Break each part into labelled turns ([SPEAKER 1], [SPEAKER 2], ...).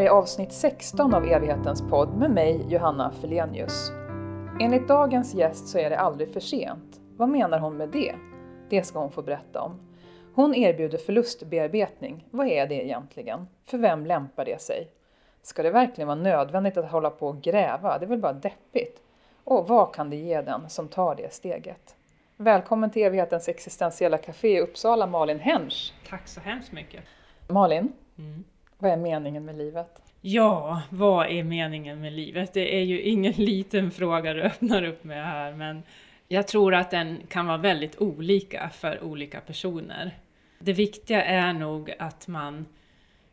[SPEAKER 1] här är avsnitt 16 av Evighetens podd med mig, Johanna Felenius. Enligt dagens gäst så är det aldrig för sent. Vad menar hon med det? Det ska hon få berätta om. Hon erbjuder förlustbearbetning. Vad är det egentligen? För vem lämpar det sig? Ska det verkligen vara nödvändigt att hålla på och gräva? Det är väl bara deppigt? Och vad kan det ge den som tar det steget? Välkommen till Evighetens existentiella café i Uppsala, Malin Hensch.
[SPEAKER 2] Tack så hemskt mycket.
[SPEAKER 1] Malin, mm vad är meningen med livet?
[SPEAKER 2] Ja, vad är meningen med livet? Det är ju ingen liten fråga du öppnar upp med här, men jag tror att den kan vara väldigt olika för olika personer. Det viktiga är nog att man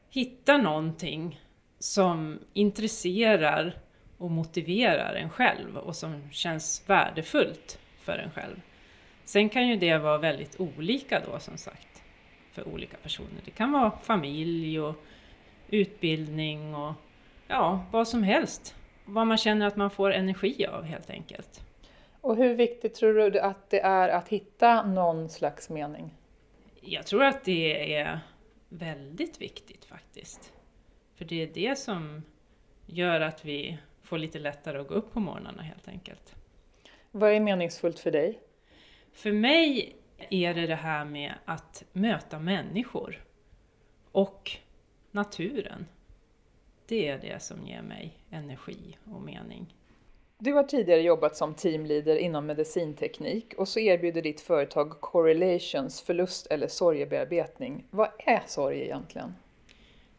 [SPEAKER 2] hittar någonting som intresserar och motiverar en själv och som känns värdefullt för en själv. Sen kan ju det vara väldigt olika då som sagt för olika personer. Det kan vara familj och utbildning och ja, vad som helst. Vad man känner att man får energi av helt enkelt.
[SPEAKER 1] Och hur viktigt tror du att det är att hitta någon slags mening?
[SPEAKER 2] Jag tror att det är väldigt viktigt faktiskt. För det är det som gör att vi får lite lättare att gå upp på morgnarna helt enkelt.
[SPEAKER 1] Vad är meningsfullt för dig?
[SPEAKER 2] För mig är det det här med att möta människor och naturen. Det är det som ger mig energi och mening.
[SPEAKER 1] Du har tidigare jobbat som teamleader inom medicinteknik och så erbjuder ditt företag Correlations förlust eller sorgebearbetning. Vad är sorg egentligen?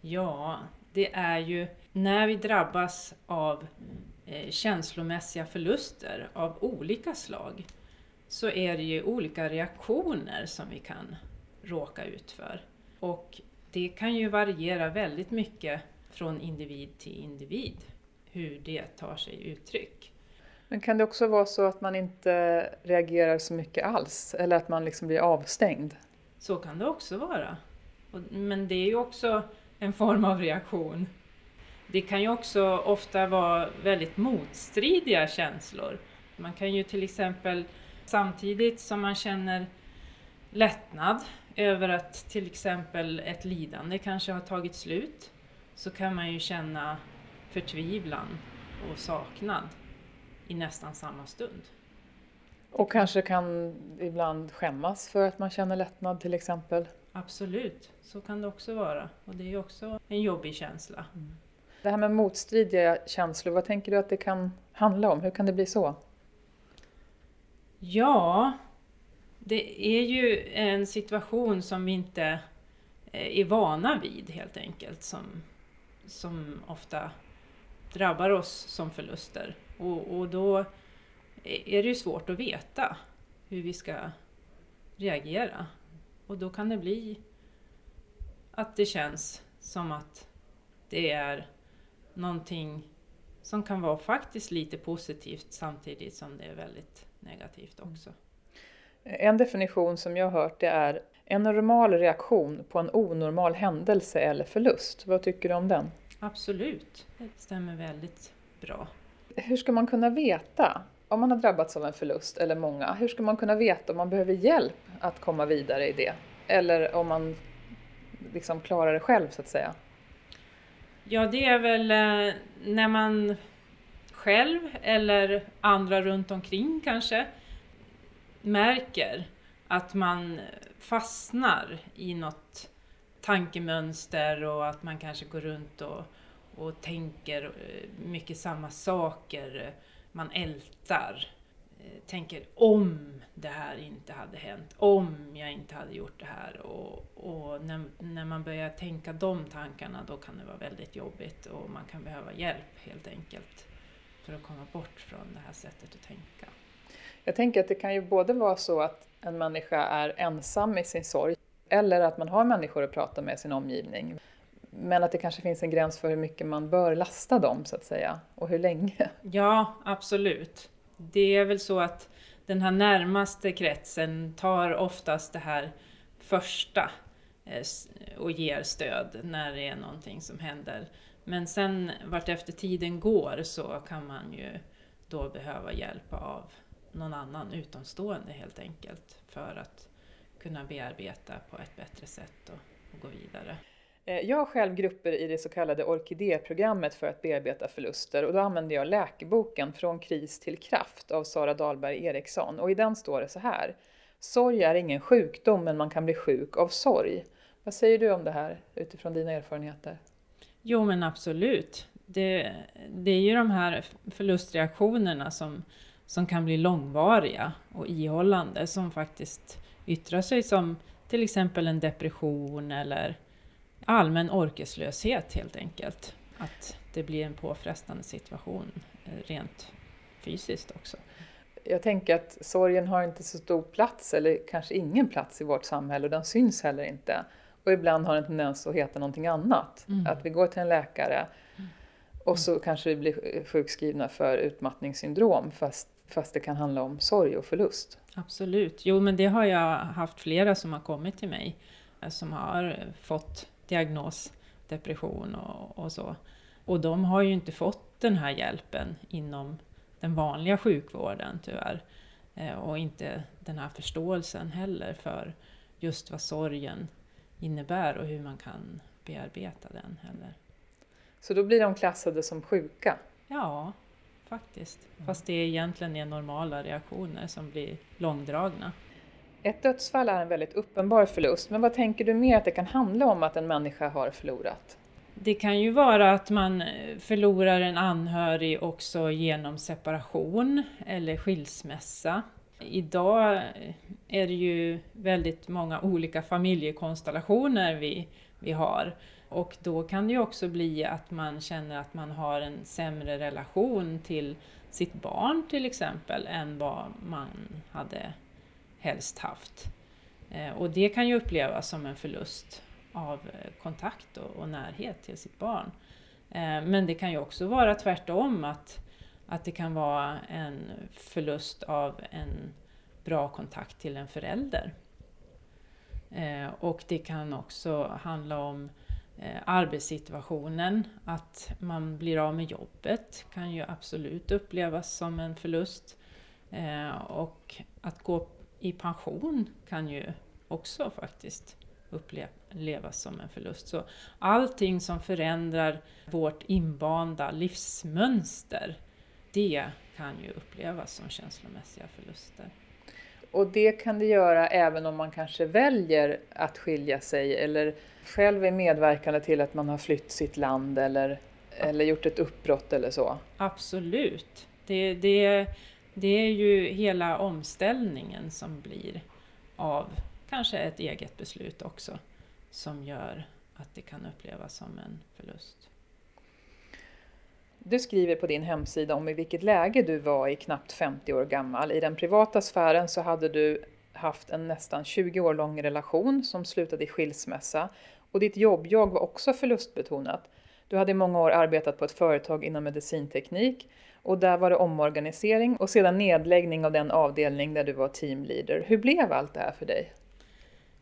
[SPEAKER 2] Ja, det är ju när vi drabbas av eh, känslomässiga förluster av olika slag så är det ju olika reaktioner som vi kan råka ut för. Och det kan ju variera väldigt mycket från individ till individ hur det tar sig uttryck.
[SPEAKER 1] Men kan det också vara så att man inte reagerar så mycket alls eller att man liksom blir avstängd?
[SPEAKER 2] Så kan det också vara. Men det är ju också en form av reaktion. Det kan ju också ofta vara väldigt motstridiga känslor. Man kan ju till exempel samtidigt som man känner lättnad över att till exempel ett lidande kanske har tagit slut så kan man ju känna förtvivlan och saknad i nästan samma stund.
[SPEAKER 1] Och kanske kan ibland skämmas för att man känner lättnad till exempel?
[SPEAKER 2] Absolut, så kan det också vara. Och det är också en jobbig känsla. Mm.
[SPEAKER 1] Det här med motstridiga känslor, vad tänker du att det kan handla om? Hur kan det bli så?
[SPEAKER 2] Ja, det är ju en situation som vi inte eh, är vana vid helt enkelt, som, som ofta drabbar oss som förluster. Och, och då är det ju svårt att veta hur vi ska reagera. Och då kan det bli att det känns som att det är någonting som kan vara faktiskt lite positivt samtidigt som det är väldigt negativt också.
[SPEAKER 1] En definition som jag har hört det är en normal reaktion på en onormal händelse eller förlust. Vad tycker du om den?
[SPEAKER 2] Absolut, det stämmer väldigt bra.
[SPEAKER 1] Hur ska man kunna veta om man har drabbats av en förlust eller många? Hur ska man kunna veta om man behöver hjälp att komma vidare i det? Eller om man liksom klarar det själv så att säga?
[SPEAKER 2] Ja, det är väl eh, när man själv eller andra runt omkring kanske märker att man fastnar i något tankemönster och att man kanske går runt och, och tänker eh, mycket samma saker. Eh, man ältar. Eh, tänker om det här inte hade hänt, om jag inte hade gjort det här. Och, och när, när man börjar tänka de tankarna då kan det vara väldigt jobbigt och man kan behöva hjälp helt enkelt för att komma bort från det här sättet att tänka.
[SPEAKER 1] Jag tänker att det kan ju både vara så att en människa är ensam i sin sorg eller att man har människor att prata med i sin omgivning. Men att det kanske finns en gräns för hur mycket man bör lasta dem så att säga och hur länge.
[SPEAKER 2] Ja, absolut. Det är väl så att den här närmaste kretsen tar oftast det här första eh, och ger stöd när det är någonting som händer. Men sen vart efter tiden går så kan man ju då behöva hjälp av någon annan utomstående helt enkelt för att kunna bearbeta på ett bättre sätt och, och gå vidare.
[SPEAKER 1] Eh, jag har själv grupper i det så kallade orkidéprogrammet för att bearbeta förluster och då använder jag läkeboken Från kris till kraft av Sara Dahlberg Eriksson och i den står det så här. Sorg är ingen sjukdom men man kan bli sjuk av sorg. Vad säger du om det här utifrån dina erfarenheter?
[SPEAKER 2] Jo men absolut. Det, det är ju de här förlustreaktionerna som, som kan bli långvariga och ihållande som faktiskt yttrar sig som till exempel en depression eller allmän orkeslöshet helt enkelt. Att det blir en påfrestande situation eh, rent fysiskt också.
[SPEAKER 1] Jag tänker att sorgen har inte så stor plats, eller kanske ingen plats i vårt samhälle och den syns heller inte. Och ibland har den en tendens att heta någonting annat. Mm. Att vi går till en läkare mm. och så kanske vi blir sjukskrivna för utmattningssyndrom fast, fast det kan handla om sorg och förlust.
[SPEAKER 2] Absolut, jo men det har jag haft flera som har kommit till mig eh, som har fått diagnos depression och, och så. Och de har ju inte fått den här hjälpen inom den vanliga sjukvården tyvärr. Eh, och inte den här förståelsen heller för just vad sorgen innebär och hur man kan bearbeta den heller.
[SPEAKER 1] Så då blir de klassade som sjuka?
[SPEAKER 2] Ja, faktiskt. Fast det egentligen är normala reaktioner som blir långdragna.
[SPEAKER 1] Ett dödsfall är en väldigt uppenbar förlust, men vad tänker du mer att det kan handla om att en människa har förlorat?
[SPEAKER 2] Det kan ju vara att man förlorar en anhörig också genom separation eller skilsmässa. Idag är det ju väldigt många olika familjekonstellationer vi, vi har och då kan det ju också bli att man känner att man har en sämre relation till sitt barn till exempel än vad man hade helst haft. Eh, och det kan ju upplevas som en förlust av eh, kontakt och, närhet till sitt barn. Eh, men det kan ju också vara tvärtom, att, att det kan vara en förlust av en bra kontakt till en förälder. Och det kan också handla om Eh, arbetssituationen, att man blir av med jobbet kan ju absolut upplevas som en förlust. Eh, och att gå i pension kan ju också faktiskt upplevas som en förlust. Så allting som förändrar vårt invanda livsmönster, det kan ju upplevas som känslomässiga förluster.
[SPEAKER 1] Och det kan det göra även om man kanske väljer att skilja sig eller själv är medverkande till att man har flytt sitt land eller, eller gjort ett uppbrott eller så?
[SPEAKER 2] Absolut. Det, det, det är ju hela omställningen som blir av kanske ett eget beslut också som gör att det kan upplevas som en förlust.
[SPEAKER 1] Du skriver på din hemsida om i vilket läge du var i knappt 50 år gammal. I den privata sfären så hade du haft en nästan 20 år lång relation som slutade i skilsmässa och ditt jobbjag var också förlustbetonat. Du hade i många år arbetat på ett företag inom medicinteknik och där var det omorganisering och sedan nedläggning av den avdelning där du var teamleader. Hur blev allt det här för dig?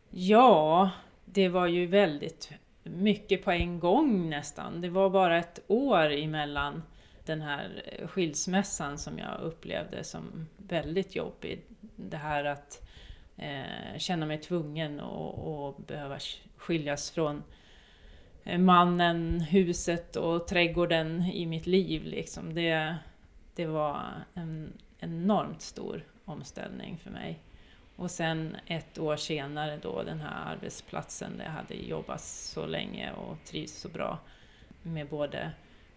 [SPEAKER 2] Ja, det var ju väldigt mycket på en gång nästan. Det var bara ett år emellan den här eh, skilsmässan som jag upplevde som väldigt jobbig. Det här att eh, känna mig tvungen och, och behöva skiljas från eh, mannen, huset och trädgården i mitt liv. Liksom. Det, det var en enormt stor omställning för mig. Och sen ett år senare då den här arbetsplatsen där jag hade jobbat så länge och trivs så bra med både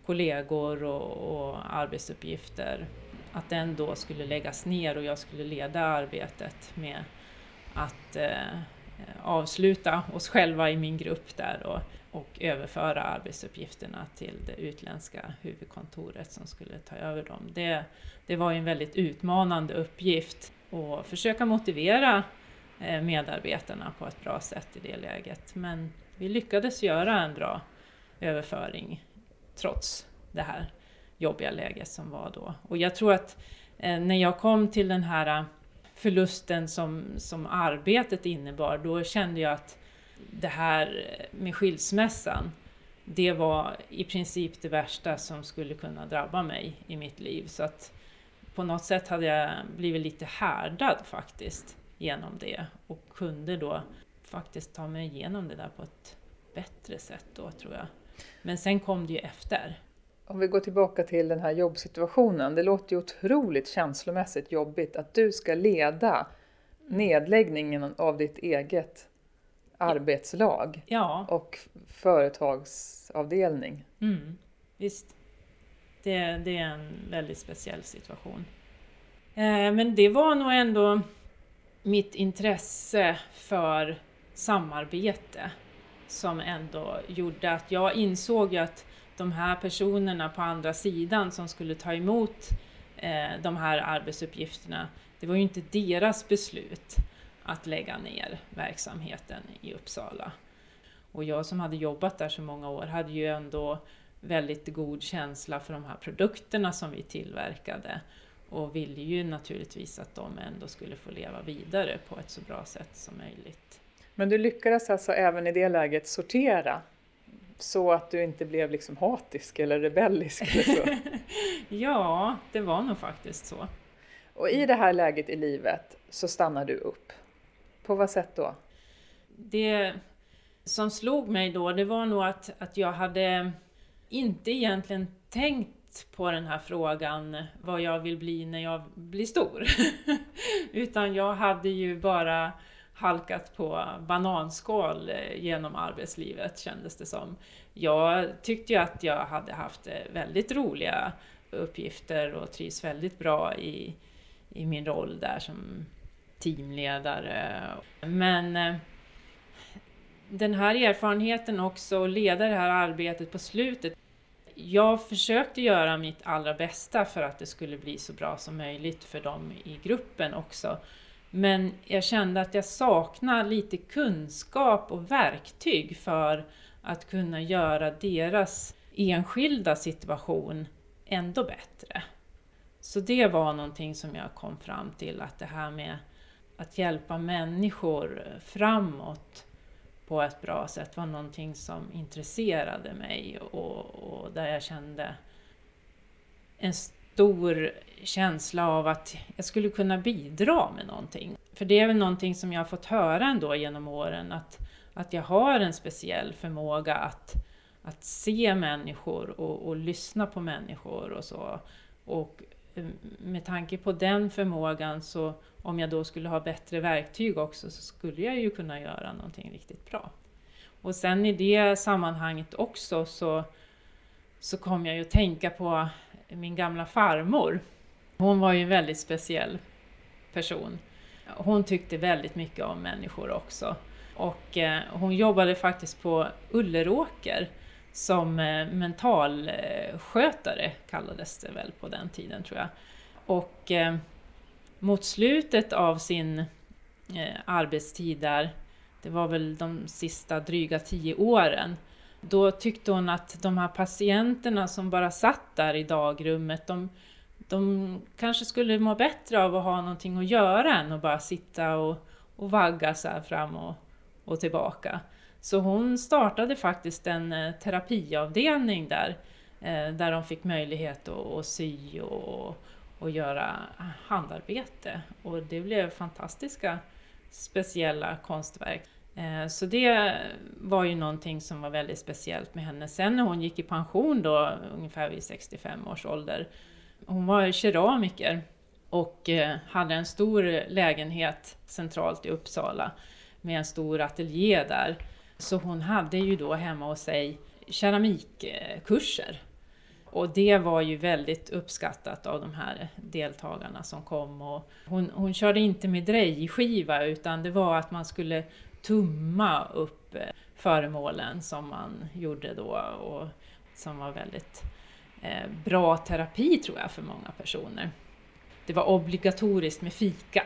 [SPEAKER 2] kollegor och, och, arbetsuppgifter. Att den då skulle läggas ner och jag skulle leda arbetet med att eh, avsluta oss själva i min grupp där och, och överföra arbetsuppgifterna till det utländska huvudkontoret som skulle ta över dem. Det, det var en väldigt utmanande uppgift och försöka motivera eh, medarbetarna på ett bra sätt i det läget. Men vi lyckades göra en bra överföring trots det här jobbiga läget som var då. Och jag tror att eh, när jag kom till den här förlusten som, som arbetet innebar, då kände jag att det här med skilsmässan, det var i princip det värsta som skulle kunna drabba mig i mitt liv. Så att på något sätt hade jag blivit lite härdad faktiskt genom det och kunde då faktiskt ta mig igenom det där på ett bättre sätt då tror jag. Men sen kom det ju efter.
[SPEAKER 1] Om vi går tillbaka till den här jobbsituationen. Det låter ju otroligt känslomässigt jobbigt att du ska leda nedläggningen av ditt eget arbetslag
[SPEAKER 2] Ja,
[SPEAKER 1] och företagsavdelning.
[SPEAKER 2] mm, visst. Det, det är en väldigt speciell situation. Eh, men det var nog ändå mitt intresse för samarbete som ändå gjorde att jag insåg att de här personerna på andra sidan som skulle ta emot eh, de här arbetsuppgifterna, det var ju inte deras beslut att lägga ner verksamheten i Uppsala. Och jag som hade jobbat där så många år hade ju ändå väldigt god känsla för de här produkterna som vi tillverkade och ville ju naturligtvis att de ändå skulle få leva vidare på ett så bra sätt som möjligt.
[SPEAKER 1] Men du lyckades alltså även i det läget sortera så att du inte blev liksom hatisk eller rebellisk eller så.
[SPEAKER 2] Ja, det var nog faktiskt så.
[SPEAKER 1] Och i det här läget i livet så stannar du upp. På vad sätt då?
[SPEAKER 2] Det som slog mig då, det var nog att, att jag hade inte egentligen tänkt på den här frågan vad jag vill bli när jag blir stor. Utan jag hade ju bara halkat på bananskal eh, genom arbetslivet kändes det som. Jag tyckte ju att jag hade haft eh, väldigt roliga uppgifter och trivs väldigt bra i, i min roll där som teamledare. Men eh, den här erfarenheten också, och leda det här arbetet på slutet. Jag försökte göra mitt allra bästa för att det skulle bli så bra som möjligt för dem i gruppen också. Men jag kände att jag saknade lite kunskap och verktyg för att kunna göra deras enskilda situation ändå bättre. Så det var någonting som jag kom fram till, att det här med att hjälpa människor framåt på ett bra sätt var någonting som intresserade mig och, och där jag kände en stor känsla av att jag skulle kunna bidra med någonting. För det är väl någonting som jag har fått höra ändå genom åren, att, att jag har en speciell förmåga att, att se människor och, och lyssna på människor och så. Och med tanke på den förmågan så om jag då skulle ha bättre verktyg också så skulle jag ju kunna göra någonting riktigt bra. Och sen i det sammanhanget också så, så kom jag ju att tänka på min gamla farmor. Hon var ju en väldigt speciell person. Hon tyckte väldigt mycket om människor också. Och eh, hon jobbade faktiskt på Ulleråker som eh, mentalskötare kallades det väl på den tiden tror jag. Och eh, mot slutet av sin eh, arbetstid där, det var väl de sista dryga tio åren, då tyckte hon att de här patienterna som bara satt där i dagrummet, de, de kanske skulle må bättre av att ha någonting att göra än att bara sitta och, och vagga så här fram och, och tillbaka. Så hon startade faktiskt en eh, terapiavdelning där, eh, där de fick möjlighet att, att sy och, och göra handarbete. Och det blev fantastiska speciella konstverk. Eh, så det var ju någonting som var väldigt speciellt med henne. Sen när hon gick i pension då, ungefär vid 65 års ålder, hon var keramiker och hade en stor lägenhet centralt i Uppsala med en stor ateljé där. Så hon hade ju då hemma hos sig keramikkurser. Och det var ju väldigt uppskattat av de här deltagarna som kom. Och hon, hon körde inte med drejskiva utan det var att man skulle tumma upp eh, föremålen som man gjorde då och som var väldigt eh, bra terapi tror jag för många personer. Det var obligatoriskt med fika.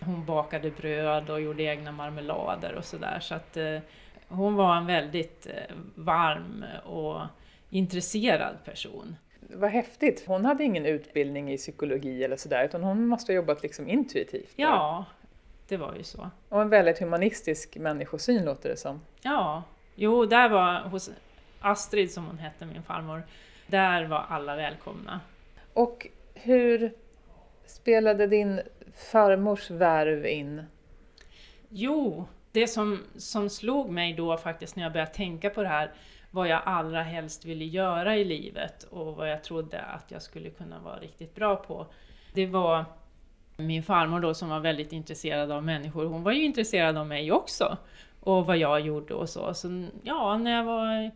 [SPEAKER 2] Hon bakade bröd och gjorde egna marmelader och sådär så att eh, hon var en väldigt eh, varm och intresserad person.
[SPEAKER 1] Vad häftigt! Hon hade ingen utbildning i psykologi eller sådär utan hon måste ha jobbat liksom intuitivt.
[SPEAKER 2] Ja, det var ju så.
[SPEAKER 1] Och en väldigt humanistisk människosyn låter det som.
[SPEAKER 2] Ja, jo, där var hos Astrid som hon hette, min farmor, där var alla välkomna.
[SPEAKER 1] Och hur spelade din farmors värv in?
[SPEAKER 2] Jo, det som, som slog mig då faktiskt när jag började tänka på det här, vad jag allra helst ville göra i livet och vad jag trodde att jag skulle kunna vara riktigt bra på. Det var min farmor då som var väldigt intresserad av människor, hon var ju intresserad av mig också och vad jag gjorde och så. Så ja, när jag var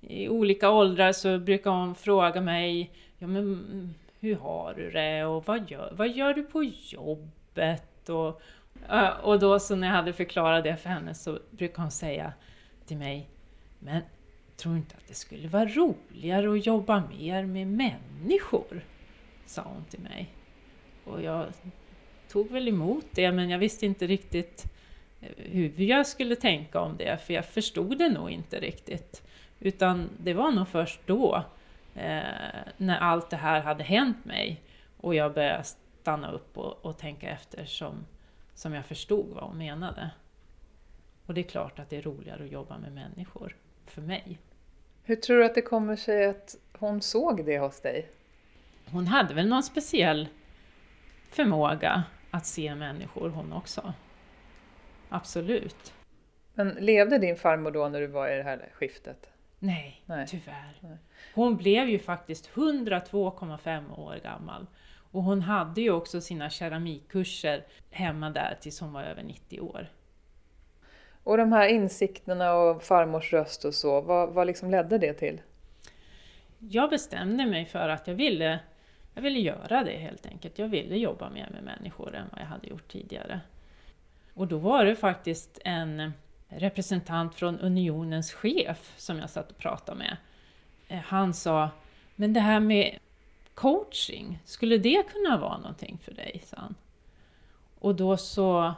[SPEAKER 2] i olika åldrar så brukade hon fråga mig, ja men mm, hur har du det och vad gör, vad gör du på jobbet? Och, och då så när jag hade förklarat det för henne så brukade hon säga till mig, men tror inte att det skulle vara roligare att jobba mer med människor? Sa hon till mig. Och jag tog väl emot det, men jag visste inte riktigt eh, hur jag skulle tänka om det, för jag förstod det nog inte riktigt. Utan det var nog först då, eh, när allt det här hade hänt mig, och jag började stanna upp och, och tänka efter, som, som jag förstod vad hon menade. Och det är klart att det är roligare att jobba med människor, för mig.
[SPEAKER 1] Hur tror du att det kommer sig att hon såg det hos dig?
[SPEAKER 2] Hon hade väl någon speciell förmåga att se människor hon också. Absolut.
[SPEAKER 1] Men levde din farmor då när du var i det här skiftet?
[SPEAKER 2] Nej, Nej. tyvärr. Nej. Hon blev ju faktiskt 102,5 år gammal. Och hon hade ju också sina keramikkurser hemma där tills hon var över 90 år.
[SPEAKER 1] Och de här insikterna och farmors röst och så, vad, vad liksom ledde det till?
[SPEAKER 2] Jag bestämde mig för att jag ville jag ville göra det helt enkelt. Jag ville jobba mer med människor än vad jag hade gjort tidigare. Och då var det faktiskt en representant från Unionens chef som jag satt och pratade med. Eh, han sa, men det här med coaching, skulle det kunna vara någonting för dig? Sa han. Och då så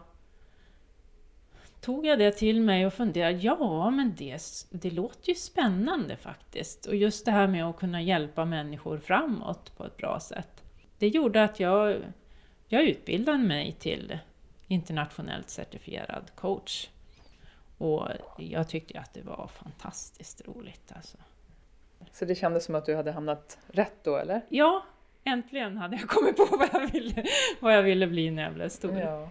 [SPEAKER 2] tog jag det till mig och funderade, ja men det, det låter ju spännande faktiskt. Och just det här med att kunna hjälpa människor framåt på ett bra sätt. Det gjorde att jag, jag utbildade mig till internationellt certifierad coach. Och jag tyckte att det var fantastiskt roligt alltså.
[SPEAKER 1] Så det kändes som att du hade hamnat rätt då eller?
[SPEAKER 2] Ja, äntligen hade jag kommit på vad jag ville, vad jag ville bli när jag blev stor.
[SPEAKER 1] Ja.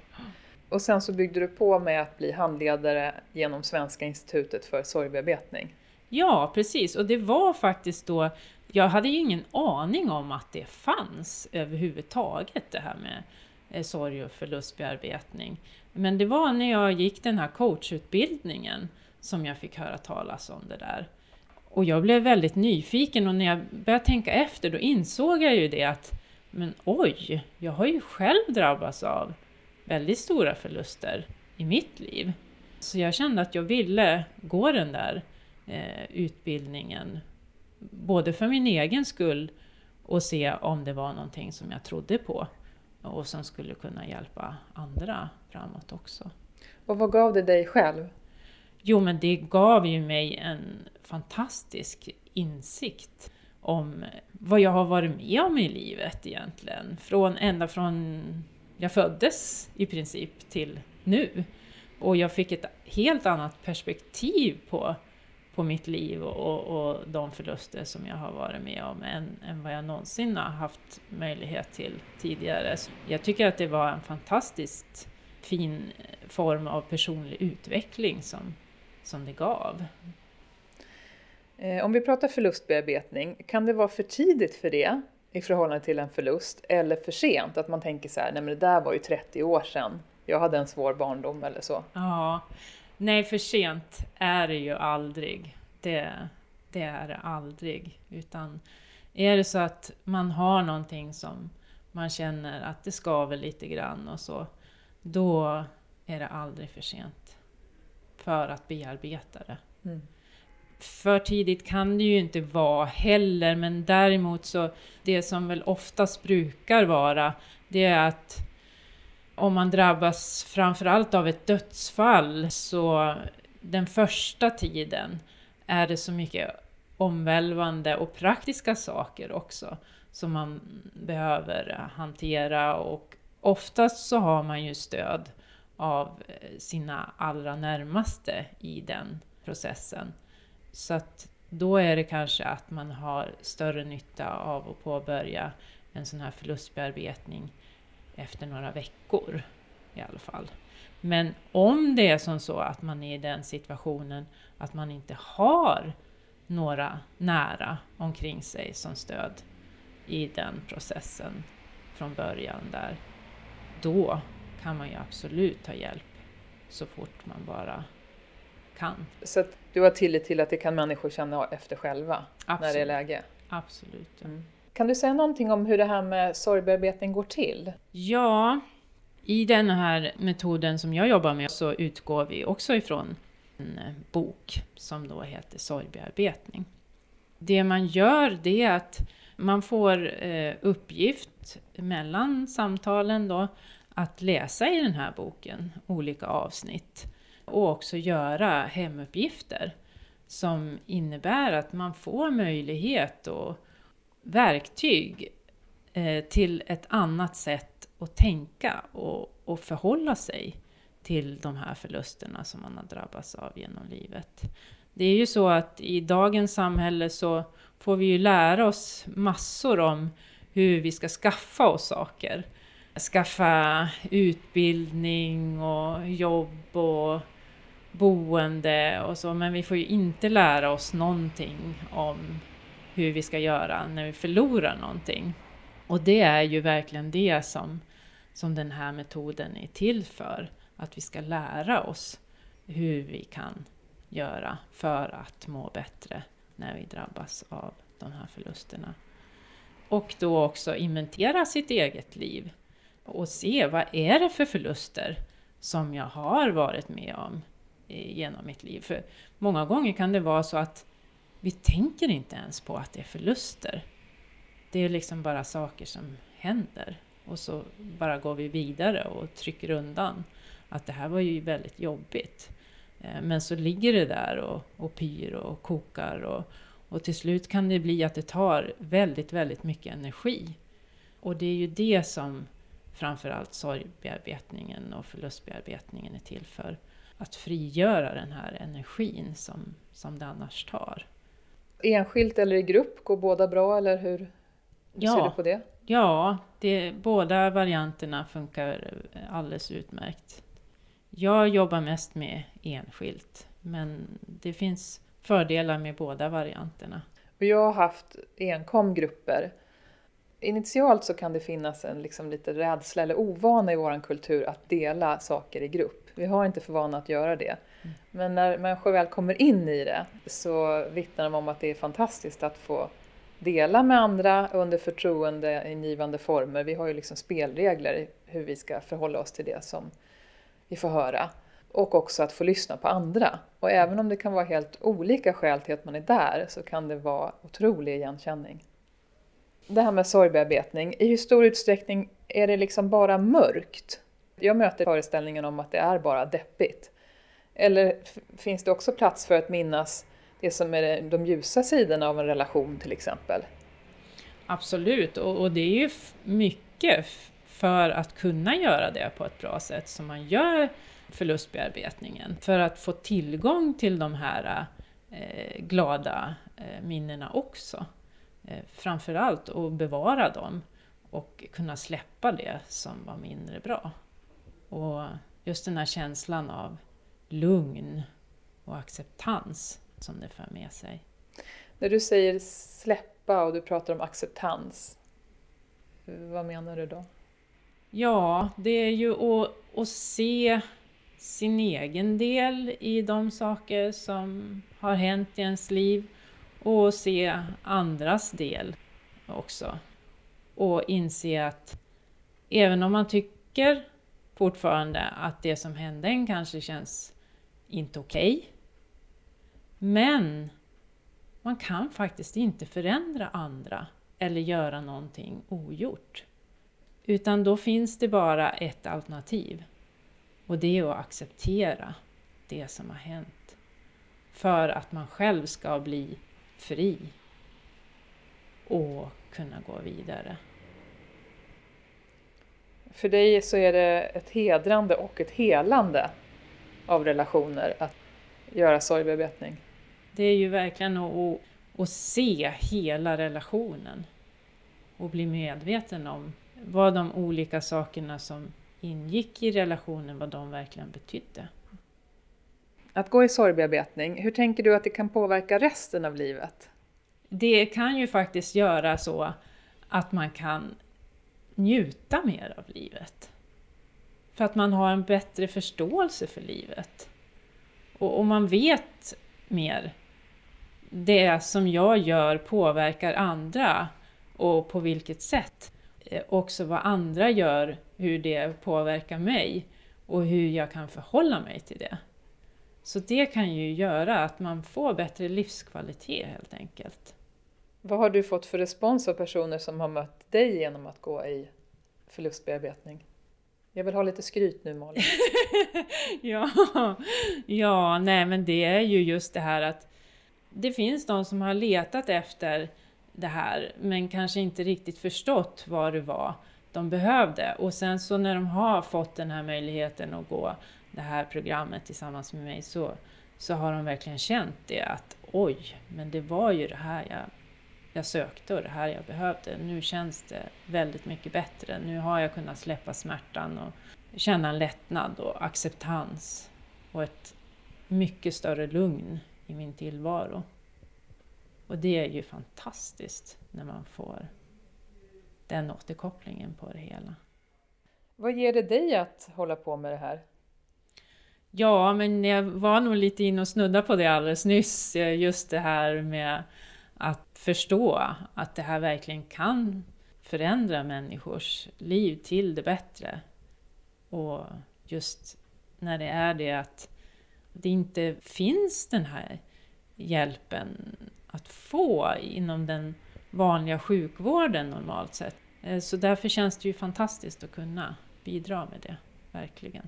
[SPEAKER 1] Och sen så byggde du på med att bli handledare genom Svenska institutet för sorgbearbetning.
[SPEAKER 2] Ja, precis. Och det var faktiskt då, jag hade ju ingen aning om att det fanns överhuvudtaget det här med eh, sorg och förlustbearbetning. Men det var när jag gick den här coachutbildningen som jag fick höra talas om det där. Och jag blev väldigt nyfiken och när jag började tänka efter då insåg jag ju det att men oj, jag har ju själv drabbats av väldigt stora förluster i mitt liv. Så jag kände att jag ville gå den där eh, utbildningen, både för min egen skull och se om det var någonting som jag trodde på och som skulle kunna hjälpa andra framåt också.
[SPEAKER 1] Och vad gav det dig själv?
[SPEAKER 2] Jo, men det gav ju mig en fantastisk insikt om vad jag har varit med om i livet egentligen. Från, ända från jag föddes i princip till nu. Och jag fick ett helt annat perspektiv på, på mitt liv och, och de förluster som jag har varit med om än, än vad jag någonsin har haft möjlighet till tidigare. Så jag tycker att det var en fantastiskt fin eh, form av personlig utveckling som, som det gav.
[SPEAKER 1] Eh, om vi pratar förlustbearbetning, kan det vara för tidigt för det? i förhållande till en förlust eller för sent. Att man tänker så här, nej men det där var ju 30 år sedan. Jag hade en svår barndom eller så.
[SPEAKER 2] Ja, nej för sent är det ju aldrig. Det, det är det aldrig. Utan är det så att man har någonting som man känner att det skaver lite grann och så, då är det aldrig för sent för att bearbeta det. Mm för tidigt kan det ju inte vara heller, men däremot så det som väl oftast brukar vara, det är att om man drabbas framförallt av ett dödsfall så den första tiden är det så mycket omvälvande och praktiska saker också som man behöver hantera och oftast så har man ju stöd av eh, sina allra närmaste i den processen. Så att då är det kanske att man har större nytta av att påbörja en sån här förlustbearbetning efter några veckor i alla fall. Men om det är som så att man är i den situationen att man inte har några nära omkring sig som stöd i den processen från början där, då kan man ju absolut ta hjälp så fort man bara kan.
[SPEAKER 1] Så du har tillit till att det kan människor känna efter själva
[SPEAKER 2] Absolut.
[SPEAKER 1] när det är läge?
[SPEAKER 2] Absolut. Ja.
[SPEAKER 1] Mm. Kan du säga någonting om hur det här med sorgbearbetning går till?
[SPEAKER 2] Ja, i den här metoden som jag jobbar med så utgår vi också ifrån en eh, bok som då heter Sorgbearbetning. Det man gör det är att man får eh, uppgift mellan samtalen då att läsa i den här boken olika avsnitt och också göra hemuppgifter som innebär att man får möjlighet och verktyg eh, till ett annat sätt att tänka och, och förhålla sig till de här förlusterna som man har drabbats av genom livet. Det är ju så att i dagens samhälle så får vi ju lära oss massor om hur vi ska skaffa oss saker. Skaffa utbildning och jobb och boende och så, men vi får ju inte lära oss någonting om hur vi ska göra när vi förlorar någonting. Och det är ju verkligen det som, som den här metoden är till för. Att vi ska lära oss hur vi kan göra för att må bättre när vi drabbas av de här förlusterna. Och då också inventera sitt eget liv och se vad är det för förluster som jag har varit med om genom mitt liv. För många gånger kan det vara så att vi tänker inte ens på att det är förluster. Det är liksom bara saker som händer och så bara går vi vidare och trycker undan att det här var ju väldigt jobbigt. Eh, men så ligger det där och, och pyr och kokar och, och till slut kan det bli att det tar väldigt, väldigt mycket energi. Och det är ju det som framförallt sorgbearbetningen och förlustbearbetningen är till för. Att frigöra den här energin som, som det annars tar.
[SPEAKER 1] Enskilt eller i grupp, går båda bra eller hur, hur
[SPEAKER 2] Ja.
[SPEAKER 1] ser du på det?
[SPEAKER 2] Ja, det, båda varianterna funkar alldeles utmärkt. Jag jobbar mest med enskilt, men det finns fördelar med båda varianterna.
[SPEAKER 1] Och jag har haft enkom grupper. Initialt så kan det finnas en liksom lite rädsla eller ovana i vår kultur att dela saker i grupp. Vi har inte för vana att göra det.
[SPEAKER 2] Mm.
[SPEAKER 1] Men när människor väl kommer in i det så vittnar de om att det är fantastiskt att få dela med andra under förtroendeingivande former. Vi har ju liksom spelregler i hur vi ska förhålla oss till det som vi får höra. Och också att få lyssna på andra. Och även om det kan vara helt olika skäl till att man är där så kan det vara otrolig igenkänning. Det här med sorgbearbetning, i hur stor utsträckning är det liksom bara mörkt? Jag möter föreställningen om att det är bara deppigt. Eller finns det också plats för att minnas det som är de ljusa sidorna av en relation till exempel?
[SPEAKER 2] Absolut, och, och det är ju mycket för att kunna göra det på ett bra sätt som man gör förlustbearbetningen. För att få tillgång till de här eh, glada eh, minnena också. Eh, framförallt att bevara dem och kunna släppa det som var mindre bra. Och just den här känslan av lugn och acceptans som det för med sig.
[SPEAKER 1] När du säger släppa och du pratar om acceptans, vad menar du då?
[SPEAKER 2] Ja, det är ju att, att se sin egen del i de saker som har hänt i ens liv och se andras del också. Och inse att även om man tycker fortfarande att det som hände en kanske känns inte okej. men man kan faktiskt inte förändra andra eller göra någonting ogjort. Utan då finns det bara ett alternativ. Och det är att acceptera det som har hänt. För att man själv ska bli fri och kunna gå vidare.
[SPEAKER 1] För dig så är det ett hedrande och ett helande av relationer att göra sorgbearbetning.
[SPEAKER 2] Det är ju verkligen att, att, att se hela relationen och bli medveten om vad de olika sakerna som ingick i relationen, vad de verkligen betydde.
[SPEAKER 1] Att gå i sorgbearbetning, hur tänker du att det kan påverka resten av livet?
[SPEAKER 2] Det kan ju faktiskt göra så att man kan njuta mer av livet. För att man har en bättre förståelse för livet. Och, och man vet mer. Det som jag gör påverkar andra och på vilket sätt. Eh, också vad andra gör, hur det påverkar mig och hur jag kan förhålla mig till det. Så det kan ju göra att man får bättre livskvalitet helt enkelt.
[SPEAKER 1] Vad har du fått för respons av personer som har mött dig genom att gå i förlustbearbetning? Jag vill ha lite skryt nu Malin.
[SPEAKER 2] ja, ja, nej men det är ju just det här att det finns de som har letat efter det här men kanske inte riktigt förstått vad det var de behövde. Och sen så när de har fått den här möjligheten att gå det här programmet tillsammans med mig så, så har de verkligen känt det att oj, men det var ju det här jag, jag sökte och det här jag behövde. Nu känns det väldigt mycket bättre. Nu har jag kunnat släppa smärtan och känna en lättnad och acceptans och ett mycket större lugn i min tillvaro. Och det är ju fantastiskt när man får den återkopplingen på det hela.
[SPEAKER 1] Vad ger det dig att hålla på med det här?
[SPEAKER 2] Ja, men jag var nog lite inne och snudda på det alldeles nyss, eh, just det här med att förstå att det här verkligen kan förändra människors liv till det bättre. Och just när det är det att det inte finns den här hjälpen att få inom den vanliga sjukvården normalt sett. Eh, så därför känns det ju fantastiskt att kunna bidra med det, verkligen.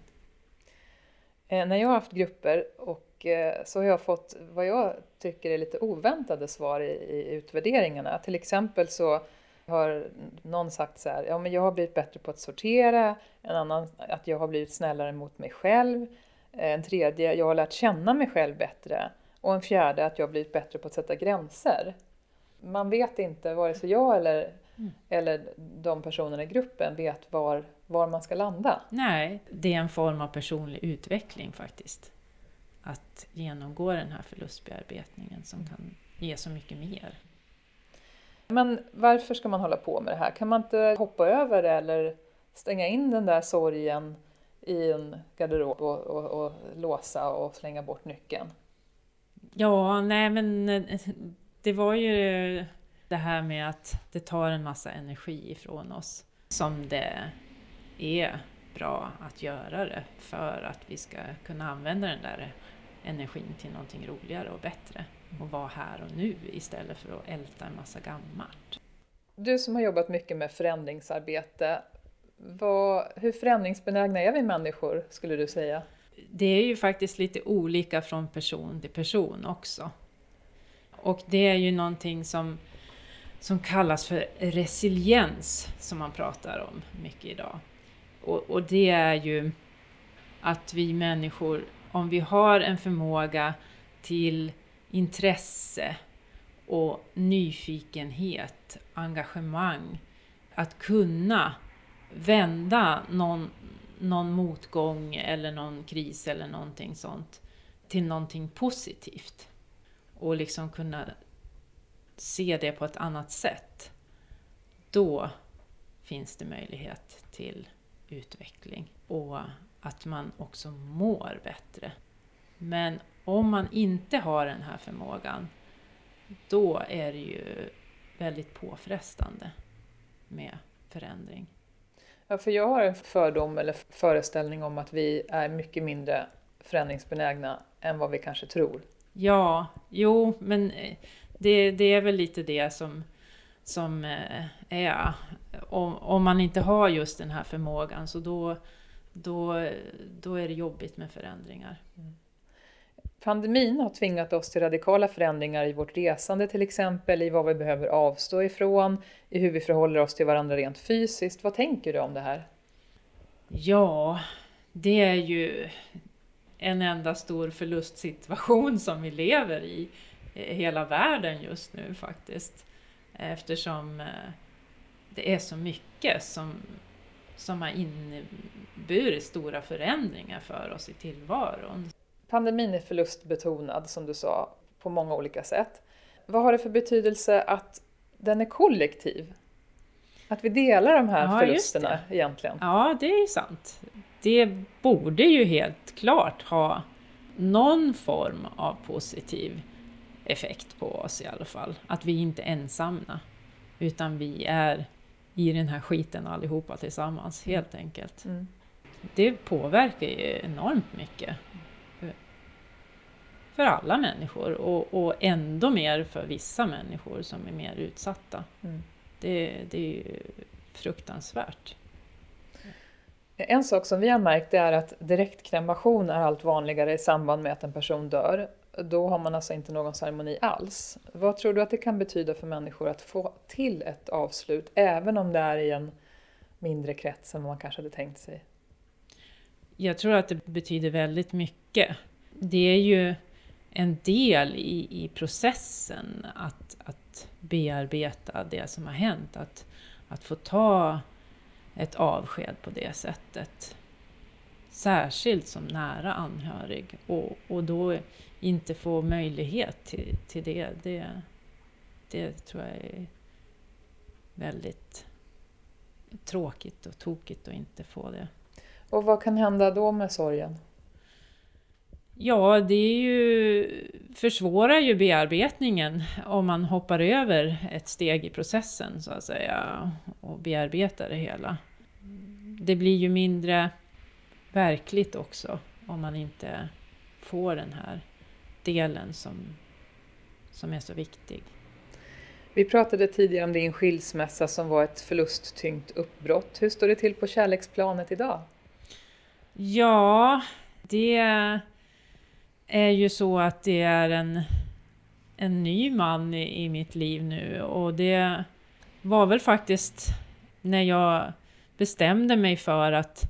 [SPEAKER 1] Eh, när jag har haft grupper och eh, så har jag fått vad jag tycker är lite oväntade svar i, i utvärderingarna. Till exempel så har någon sagt så här, ja men jag har blivit bättre på att sortera, en annan att jag har blivit snällare mot mig själv, en tredje, jag har lärt känna mig själv bättre och en fjärde att jag har blivit bättre på att sätta gränser. Man vet inte, vare sig jag eller, mm. eller de personerna i gruppen vet var, var man ska landa.
[SPEAKER 2] Nej, det är en form av personlig utveckling faktiskt. Att genomgå den här förlustbearbetningen som kan ge så mycket mer.
[SPEAKER 1] Men varför ska man hålla på med det här? Kan man inte hoppa över det eller stänga in den där sorgen i en garderob och, och, och låsa och slänga bort nyckeln?
[SPEAKER 2] Ja, nej men eh, det var ju det här med att det tar en massa energi ifrån oss som det är bra att göra det för att vi ska kunna använda den där energin till någonting roligare och bättre och vara här och nu istället för att älta en massa gammalt.
[SPEAKER 1] Du som har jobbat mycket med förändringsarbete, vad, hur förändringsbenägna är vi människor skulle du säga?
[SPEAKER 2] det är ju faktiskt lite olika från person till person också. Och det är ju någonting som, som kallas för resiliens, som man pratar om mycket idag. Och, och det är ju att vi människor, om vi har en förmåga till intresse och nyfikenhet, engagemang, att kunna vända någon någon motgång eller någon kris eller någonting sånt till någonting positivt. Och liksom kunna se det på ett annat sätt. Då finns det möjlighet till utveckling och att man också mår bättre. Men om man inte har den här förmågan, då är det ju väldigt påfrestande med förändring.
[SPEAKER 1] Ja, för jag har en fördom eller föreställning om att vi är mycket mindre förändringsbenägna än vad vi kanske tror.
[SPEAKER 2] Ja, jo, men eh, det, det är väl lite det som, som eh, är. Om, om man inte har just den här förmågan så då, då, då är det jobbigt med förändringar. Mm.
[SPEAKER 1] Pandemin har tvingat oss till radikala förändringar i vårt resande till exempel, i vad vi behöver avstå ifrån, i hur vi förhåller oss till varandra rent fysiskt. Vad tänker du om det här?
[SPEAKER 2] Ja, det är ju en enda stor förlustsituation som vi lever i hela världen just nu faktiskt. Eftersom eh, det är så mycket som, som har inneburit stora förändringar för oss i tillvaron.
[SPEAKER 1] Pandemin är förlustbetonad som du sa på många olika sätt. Vad har det för betydelse att den är kollektiv? Att vi delar de här ja, förlusterna egentligen?
[SPEAKER 2] Ja, det är sant. Det borde ju helt klart ha någon form av positiv effekt på oss i alla fall. Att vi inte är ensamma, utan vi är i den här skiten allihopa tillsammans, helt enkelt. Mm. Det påverkar ju enormt mycket för alla människor och, och ändå mer för vissa människor som är mer utsatta. Mm. Det, det är ju fruktansvärt.
[SPEAKER 1] En sak som vi har märkt är att direktkremation är allt vanligare i samband med att en person dör. Då har man alltså inte någon ceremoni alls. Vad tror du att det kan betyda för människor att få till ett avslut, även om det är i en mindre krets än vad man kanske hade tänkt sig?
[SPEAKER 2] Jag tror att det betyder väldigt mycket. Det är ju en del i, i processen att, att bearbeta det som har hänt. Att, att få ta ett avsked på det sättet. Särskilt som nära anhörig och, och då inte få möjlighet till, till det, det, det tror jag är väldigt tråkigt och tokigt att inte få det.
[SPEAKER 1] Och vad kan hända då med sorgen?
[SPEAKER 2] Ja, det är ju, försvårar ju bearbetningen om man hoppar över ett steg i processen så att säga och bearbetar det hela. Det blir ju mindre verkligt också om man inte får den här delen som, som är så viktig.
[SPEAKER 1] Vi pratade tidigare om din skilsmässa som var ett förlusttyngt uppbrott. Hur står det till på kärleksplanet idag?
[SPEAKER 2] Ja, det är ju så att det är en, en ny man i, i mitt liv nu och det var väl faktiskt när jag bestämde mig för att,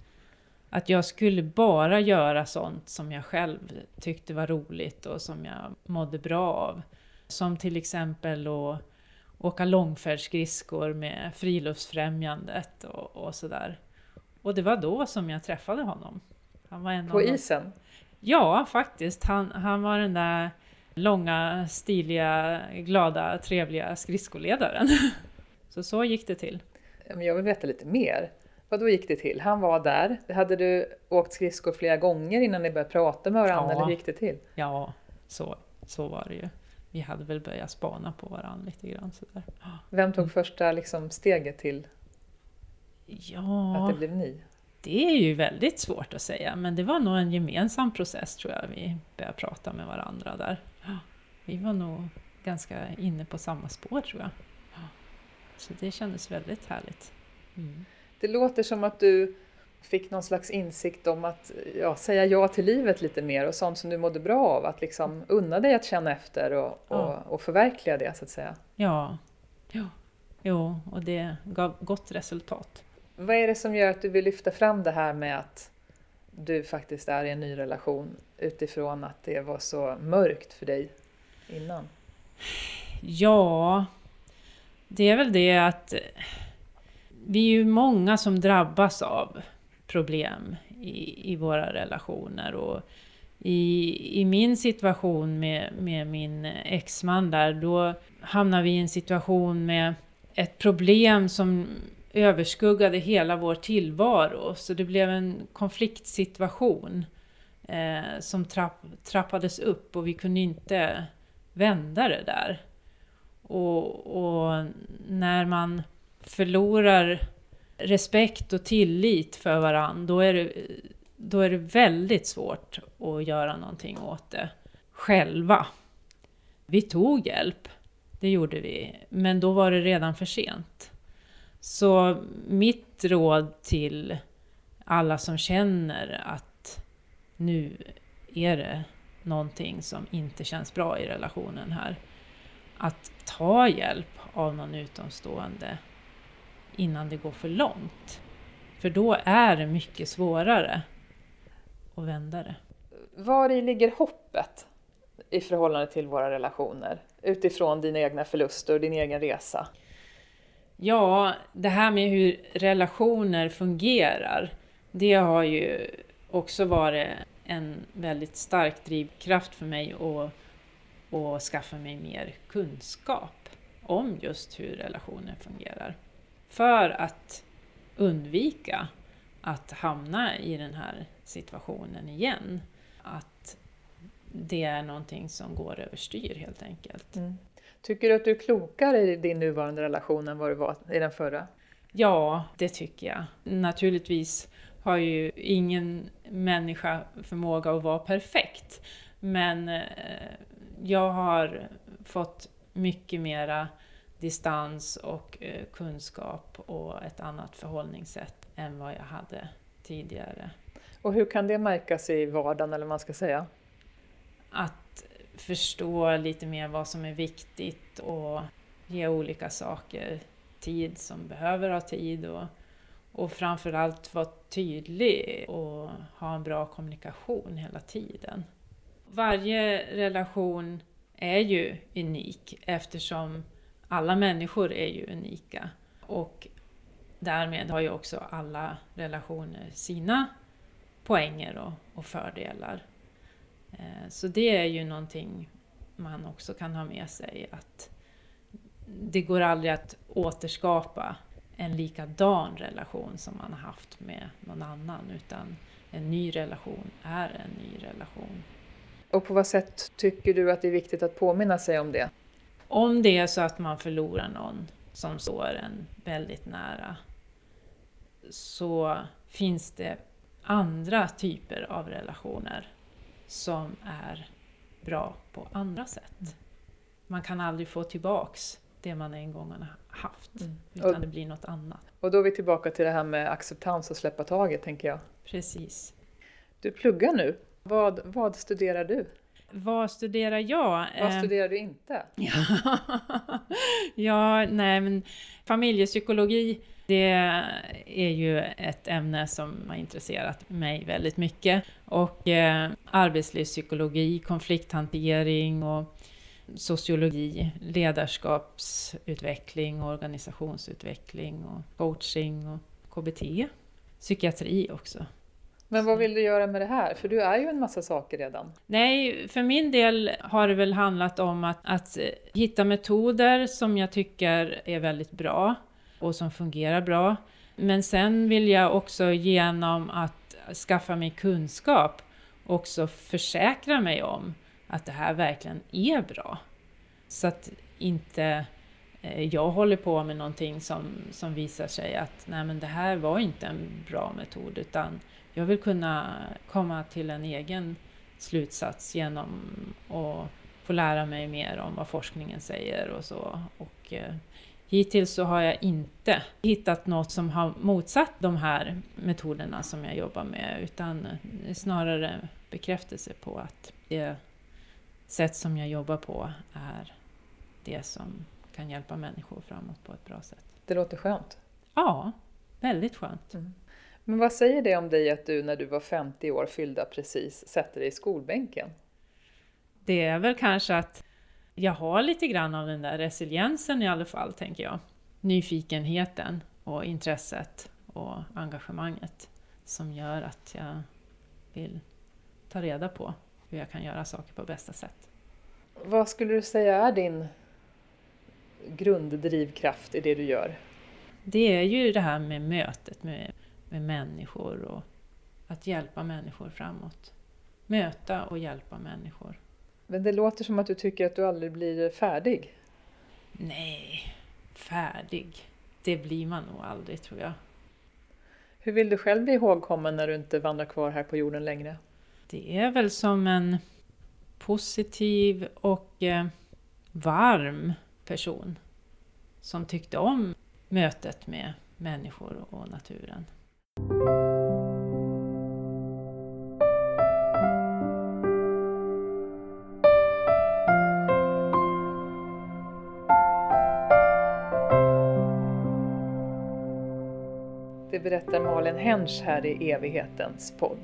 [SPEAKER 2] att jag skulle bara göra sånt som jag själv tyckte var roligt och som jag mådde bra av. Som till exempel att åka långfärdsskridskor med Friluftsfrämjandet och, och sådär. Och det var då som jag träffade honom.
[SPEAKER 1] Han var en På isen?
[SPEAKER 2] Ja, faktiskt. Han, han var den där långa, stiliga, glada, trevliga skridskoledaren. Så så gick det till.
[SPEAKER 1] Jag vill veta lite mer. Vad då gick det till? Han var där. Hade du åkt skridskor flera gånger innan ni började prata med varandra? Ja. Eller hur gick det till?
[SPEAKER 2] Ja, så, så var det ju. Vi hade väl börjat spana på varandra lite grann. Sådär.
[SPEAKER 1] Vem tog första liksom, steget till
[SPEAKER 2] ja.
[SPEAKER 1] att det blev ni?
[SPEAKER 2] Det är ju väldigt svårt att säga, men det var nog en gemensam process tror jag, vi började prata med varandra där. Vi var nog ganska inne på samma spår tror jag. Så det kändes väldigt härligt.
[SPEAKER 1] Mm. Det låter som att du fick någon slags insikt om att ja, säga ja till livet lite mer och sånt som du mådde bra av. Att liksom unna dig att känna efter och, och, ja. och förverkliga det så att säga.
[SPEAKER 2] Ja, ja. Jo, och det gav gott resultat.
[SPEAKER 1] Vad är det som gör att du vill lyfta fram det här med att du faktiskt är i en ny relation utifrån att det var så mörkt för dig innan?
[SPEAKER 2] Ja, det är väl det att vi är ju många som drabbas av problem i, i våra relationer. Och i, I min situation med, med min exman där, då hamnar vi i en situation med ett problem som överskuggade hela vår tillvaro. Så det blev en konfliktsituation eh, som trapp, trappades upp och vi kunde inte vända det där. Och, och, när man förlorar respekt och tillit för varandra, då är, det, då är det väldigt svårt att göra någonting åt det själva. Vi tog hjälp, det gjorde vi, men då var det redan för sent. Så mitt råd till alla som känner att nu är det någonting som inte känns bra i relationen här. Att ta hjälp av någon utomstående innan det går för långt. För då är det mycket svårare att vända det.
[SPEAKER 1] Var i ligger hoppet i förhållande till våra relationer utifrån dina egna förluster och din egen resa?
[SPEAKER 2] Ja, det här med hur relationer fungerar, det har ju också varit en väldigt stark drivkraft för mig att, att skaffa mig mer kunskap om just hur relationer fungerar. För att undvika att hamna i den här situationen igen. Att det är någonting som går överstyr helt enkelt. Mm.
[SPEAKER 1] Tycker du att du är klokare i din nuvarande relation än vad du var i den förra?
[SPEAKER 2] Ja, det tycker jag. Naturligtvis har ju ingen människa förmåga att vara perfekt. Men eh, jag har fått mycket mera distans och eh, kunskap och ett annat förhållningssätt än vad jag hade tidigare.
[SPEAKER 1] Och hur kan det märkas i vardagen eller vad man ska säga?
[SPEAKER 2] Att förstå lite mer vad som är viktigt och ge olika saker tid som behöver ha tid och, och framförallt vara tydlig och ha en bra kommunikation hela tiden. Varje relation är ju unik eftersom alla människor är ju unika. Och därmed har ju också alla relationer sina poänger och, och fördelar. Eh, så det är ju någonting man också kan ha med sig att det går aldrig att återskapa en likadan relation som man har haft med någon annan utan en ny relation är en ny relation.
[SPEAKER 1] Och på vad sätt tycker du att det är viktigt att påminna sig om det?
[SPEAKER 2] Om det är så att man förlorar någon som står en väldigt nära så finns det andra typer av relationer som är bra på andra sätt. Man kan aldrig få tillbaks det man en gång har haft, mm. utan och, det blir något annat.
[SPEAKER 1] Och då är vi tillbaka till det här med acceptans och släppa taget, tänker jag.
[SPEAKER 2] Precis.
[SPEAKER 1] Du pluggar nu. Vad, vad studerar du?
[SPEAKER 2] Vad studerar jag?
[SPEAKER 1] Vad eh, studerar du inte?
[SPEAKER 2] ja, nej men familjepsykologi det är ju ett ämne som har intresserat mig väldigt mycket. Och eh, arbetslivspsykologi, konflikthantering och sociologi, ledarskapsutveckling, organisationsutveckling och coaching och KBT. Psykiatri också.
[SPEAKER 1] Men vad vill du göra med det här? För du är ju en massa saker redan.
[SPEAKER 2] Nej, för min del har det väl handlat om att, att hitta metoder som jag tycker är väldigt bra och som fungerar bra. Men sen vill jag också genom att skaffa mig kunskap också försäkra mig om att det här verkligen är bra. Så att inte eh, jag håller på med någonting som, som visar sig att nej men det här var inte en bra metod utan jag vill kunna komma till en egen slutsats genom att få lära mig mer om vad forskningen säger och så. Och eh, hittills så har jag inte hittat något som har motsatt de här metoderna som jag jobbar med utan snarare bekräftelse på att det sätt som jag jobbar på är det som kan hjälpa människor framåt på ett bra sätt.
[SPEAKER 1] Det låter skönt.
[SPEAKER 2] Ja, väldigt skönt.
[SPEAKER 1] Mm. Men vad säger det om dig att du när du var 50 år fyllda precis sätter dig i skolbänken?
[SPEAKER 2] Det är väl kanske att jag har lite grann av den där resiliensen i alla fall, tänker jag. Nyfikenheten och intresset och engagemanget som gör att jag vill ta reda på hur jag kan göra saker på bästa sätt.
[SPEAKER 1] Vad skulle du säga är din grunddrivkraft i det du gör?
[SPEAKER 2] Det är ju det här med mötet med med människor och att hjälpa människor framåt. Möta och hjälpa människor.
[SPEAKER 1] Men det låter som att du tycker att du aldrig blir färdig.
[SPEAKER 2] Nej, färdig. Det blir man nog aldrig tror jag.
[SPEAKER 1] Hur vill du själv bli ihågkommen när du inte vandrar kvar här på jorden längre?
[SPEAKER 2] Det är väl som en positiv och eh, varm person som tyckte om mötet med människor och naturen.
[SPEAKER 1] Det berättar Malin Hensch här i Evighetens podd.